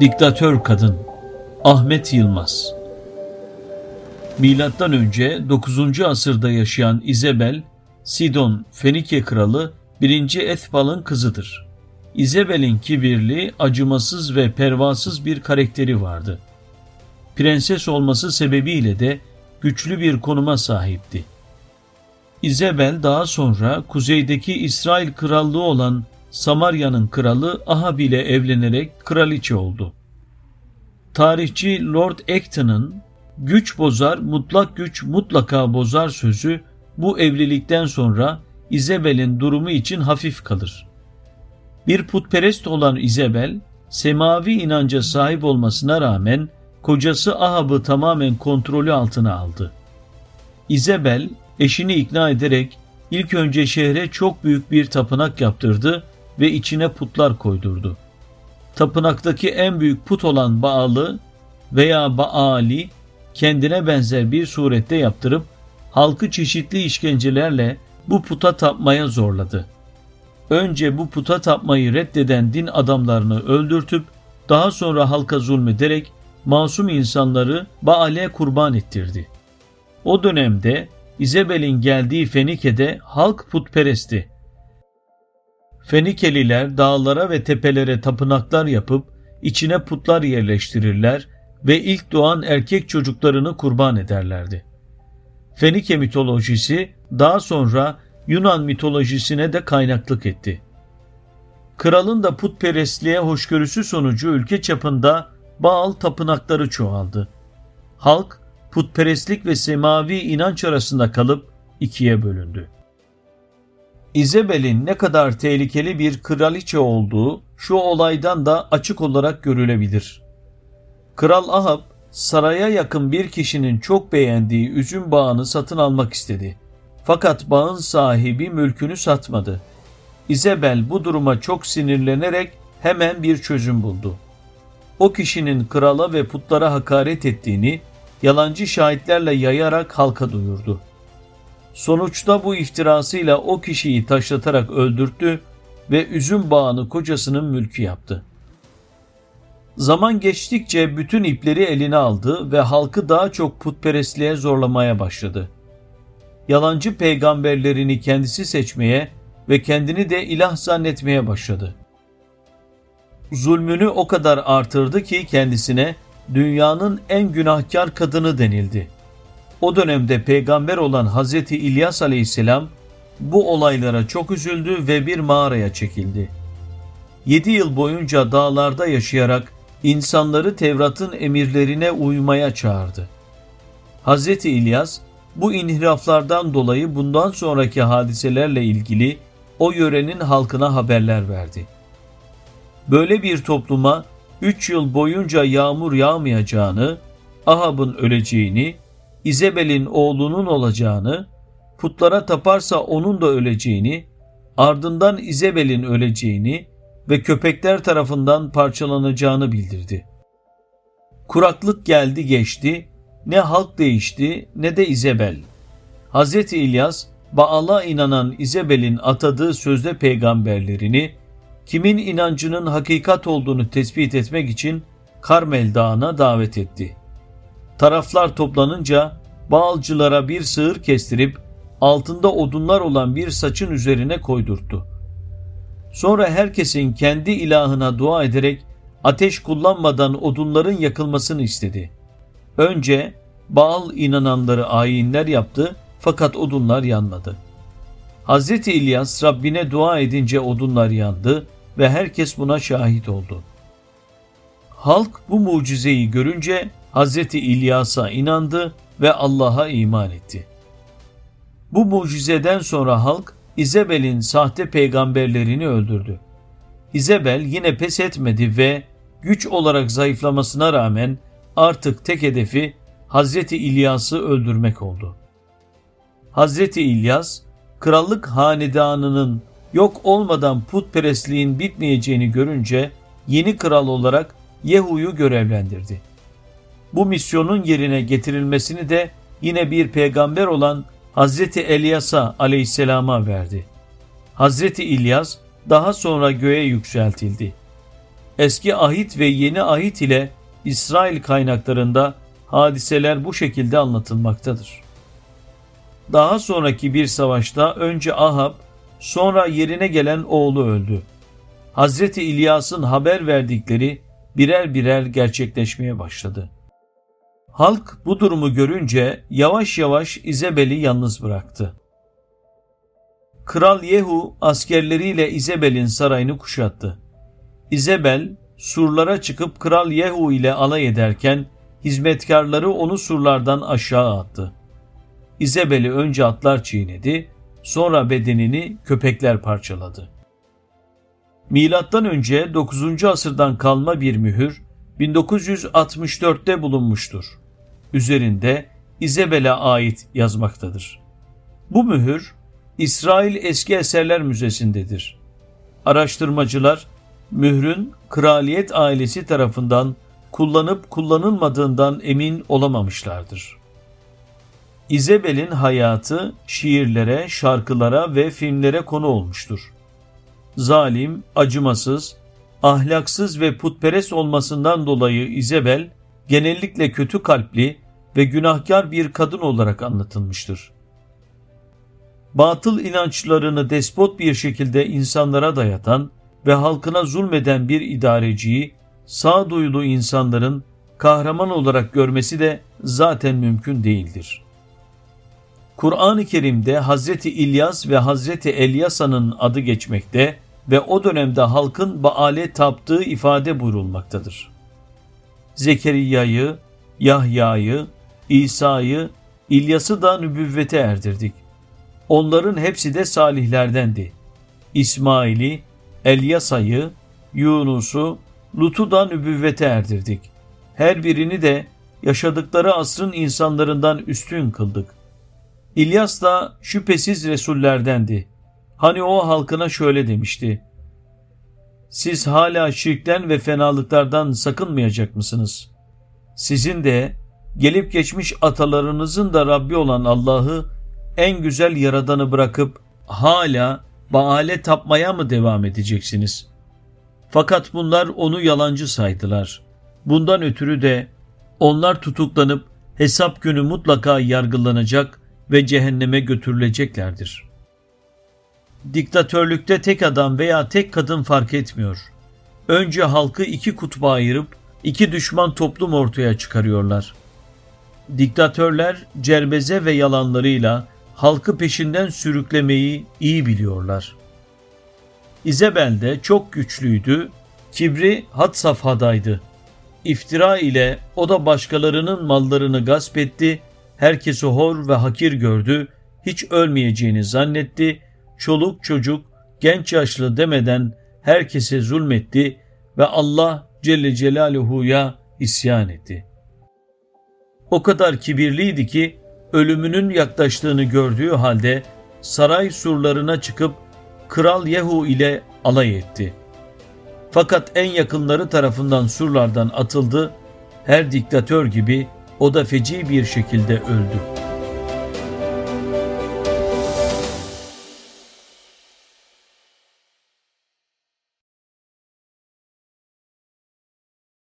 Diktatör Kadın Ahmet Yılmaz Milattan önce 9. asırda yaşayan İzebel, Sidon Fenike kralı 1. Ethbal'ın kızıdır. İzebel'in kibirli, acımasız ve pervasız bir karakteri vardı. Prenses olması sebebiyle de güçlü bir konuma sahipti. İzebel daha sonra kuzeydeki İsrail krallığı olan Samarya'nın kralı Ahab ile evlenerek kraliçe oldu. Tarihçi Lord Acton'ın güç bozar, mutlak güç mutlaka bozar sözü bu evlilikten sonra İzebel'in durumu için hafif kalır. Bir putperest olan İzebel, semavi inanca sahip olmasına rağmen kocası Ahab'ı tamamen kontrolü altına aldı. İzebel eşini ikna ederek ilk önce şehre çok büyük bir tapınak yaptırdı ve içine putlar koydurdu. Tapınaktaki en büyük put olan Baal'ı veya Baali kendine benzer bir surette yaptırıp halkı çeşitli işkencelerle bu puta tapmaya zorladı. Önce bu puta tapmayı reddeden din adamlarını öldürtüp daha sonra halka zulmederek masum insanları Baal'e kurban ettirdi. O dönemde İzebel'in geldiği Fenike'de halk putperestti. Fenikeliler dağlara ve tepelere tapınaklar yapıp içine putlar yerleştirirler ve ilk doğan erkek çocuklarını kurban ederlerdi. Fenike mitolojisi daha sonra Yunan mitolojisine de kaynaklık etti. Kralın da putperestliğe hoşgörüsü sonucu ülke çapında Baal tapınakları çoğaldı. Halk putperestlik ve semavi inanç arasında kalıp ikiye bölündü. İzebel'in ne kadar tehlikeli bir kraliçe olduğu şu olaydan da açık olarak görülebilir. Kral Ahab saraya yakın bir kişinin çok beğendiği üzüm bağını satın almak istedi. Fakat bağın sahibi mülkünü satmadı. İzebel bu duruma çok sinirlenerek hemen bir çözüm buldu. O kişinin krala ve putlara hakaret ettiğini yalancı şahitlerle yayarak halka duyurdu. Sonuçta bu iftirasıyla o kişiyi taşlatarak öldürttü ve üzüm bağını kocasının mülkü yaptı. Zaman geçtikçe bütün ipleri eline aldı ve halkı daha çok putperestliğe zorlamaya başladı. Yalancı peygamberlerini kendisi seçmeye ve kendini de ilah zannetmeye başladı. Zulmünü o kadar artırdı ki kendisine dünyanın en günahkar kadını denildi. O dönemde peygamber olan Hazreti İlyas aleyhisselam bu olaylara çok üzüldü ve bir mağaraya çekildi. Yedi yıl boyunca dağlarda yaşayarak insanları Tevrat'ın emirlerine uymaya çağırdı. Hz. İlyas bu inhiraflardan dolayı bundan sonraki hadiselerle ilgili o yörenin halkına haberler verdi. Böyle bir topluma üç yıl boyunca yağmur yağmayacağını, Ahab'ın öleceğini, İzebel'in oğlunun olacağını, putlara taparsa onun da öleceğini, ardından İzebel'in öleceğini, ve köpekler tarafından parçalanacağını bildirdi. Kuraklık geldi geçti, ne halk değişti ne de İzebel. Hz. İlyas, Baal'a inanan İzebel'in atadığı sözde peygamberlerini, kimin inancının hakikat olduğunu tespit etmek için Karmel Dağı'na davet etti. Taraflar toplanınca Baalcılara bir sığır kestirip altında odunlar olan bir saçın üzerine koydurttu. Sonra herkesin kendi ilahına dua ederek ateş kullanmadan odunların yakılmasını istedi. Önce Baal inananları ayinler yaptı fakat odunlar yanmadı. Hz. İlyas Rabbine dua edince odunlar yandı ve herkes buna şahit oldu. Halk bu mucizeyi görünce Hz. İlyas'a inandı ve Allah'a iman etti. Bu mucizeden sonra halk İzebel'in sahte peygamberlerini öldürdü. İzebel yine pes etmedi ve güç olarak zayıflamasına rağmen artık tek hedefi Hazreti İlyas'ı öldürmek oldu. Hazreti İlyas, krallık hanedanının yok olmadan putperestliğin bitmeyeceğini görünce yeni kral olarak Yehu'yu görevlendirdi. Bu misyonun yerine getirilmesini de yine bir peygamber olan Hazreti Elyas'a aleyhisselama verdi. Hazreti İlyas daha sonra göğe yükseltildi. Eski ahit ve yeni ahit ile İsrail kaynaklarında hadiseler bu şekilde anlatılmaktadır. Daha sonraki bir savaşta önce Ahab, sonra yerine gelen oğlu öldü. Hazreti İlyas'ın haber verdikleri birer birer gerçekleşmeye başladı. Halk bu durumu görünce yavaş yavaş İzebel'i yalnız bıraktı. Kral Yehu askerleriyle İzebel'in sarayını kuşattı. İzebel surlara çıkıp Kral Yehu ile alay ederken hizmetkarları onu surlardan aşağı attı. İzebel'i önce atlar çiğnedi, sonra bedenini köpekler parçaladı. Milattan önce 9. asırdan kalma bir mühür 1964'te bulunmuştur. Üzerinde İzebel'e ait yazmaktadır. Bu mühür İsrail Eski Eserler Müzesi'ndedir. Araştırmacılar mührün kraliyet ailesi tarafından kullanıp kullanılmadığından emin olamamışlardır. İzebel'in hayatı şiirlere, şarkılara ve filmlere konu olmuştur. Zalim, acımasız, ahlaksız ve putperest olmasından dolayı İzebel genellikle kötü kalpli ve günahkar bir kadın olarak anlatılmıştır. Batıl inançlarını despot bir şekilde insanlara dayatan ve halkına zulmeden bir idareciyi sağduyulu insanların kahraman olarak görmesi de zaten mümkün değildir. Kur'an-ı Kerim'de Hazreti İlyas ve Hazreti Elyasa'nın adı geçmekte ve o dönemde halkın Baal'e taptığı ifade buyurulmaktadır. Zekeriya'yı, Yahya'yı, İsa'yı, İlyas'ı da nübüvvete erdirdik. Onların hepsi de salihlerdendi. İsmail'i, Elyasa'yı, Yunus'u, Lut'u da nübüvvete erdirdik. Her birini de yaşadıkları asrın insanlarından üstün kıldık. İlyas da şüphesiz Resullerdendi. Hani o halkına şöyle demişti. Siz hala şirkten ve fenalıklardan sakınmayacak mısınız? Sizin de gelip geçmiş atalarınızın da Rabbi olan Allah'ı en güzel yaradanı bırakıp hala Baal'e tapmaya mı devam edeceksiniz? Fakat bunlar onu yalancı saydılar. Bundan ötürü de onlar tutuklanıp hesap günü mutlaka yargılanacak ve cehenneme götürüleceklerdir. Diktatörlükte tek adam veya tek kadın fark etmiyor. Önce halkı iki kutba ayırıp iki düşman toplum ortaya çıkarıyorlar. Diktatörler cerbeze ve yalanlarıyla halkı peşinden sürüklemeyi iyi biliyorlar. İzebel de çok güçlüydü, kibri had safhadaydı. İftira ile o da başkalarının mallarını gasp etti, herkesi hor ve hakir gördü, hiç ölmeyeceğini zannetti, çoluk çocuk, genç yaşlı demeden herkese zulmetti ve Allah Celle Celaluhu'ya isyan etti. O kadar kibirliydi ki ölümünün yaklaştığını gördüğü halde saray surlarına çıkıp Kral Yehu ile alay etti. Fakat en yakınları tarafından surlardan atıldı, her diktatör gibi o da feci bir şekilde öldü.''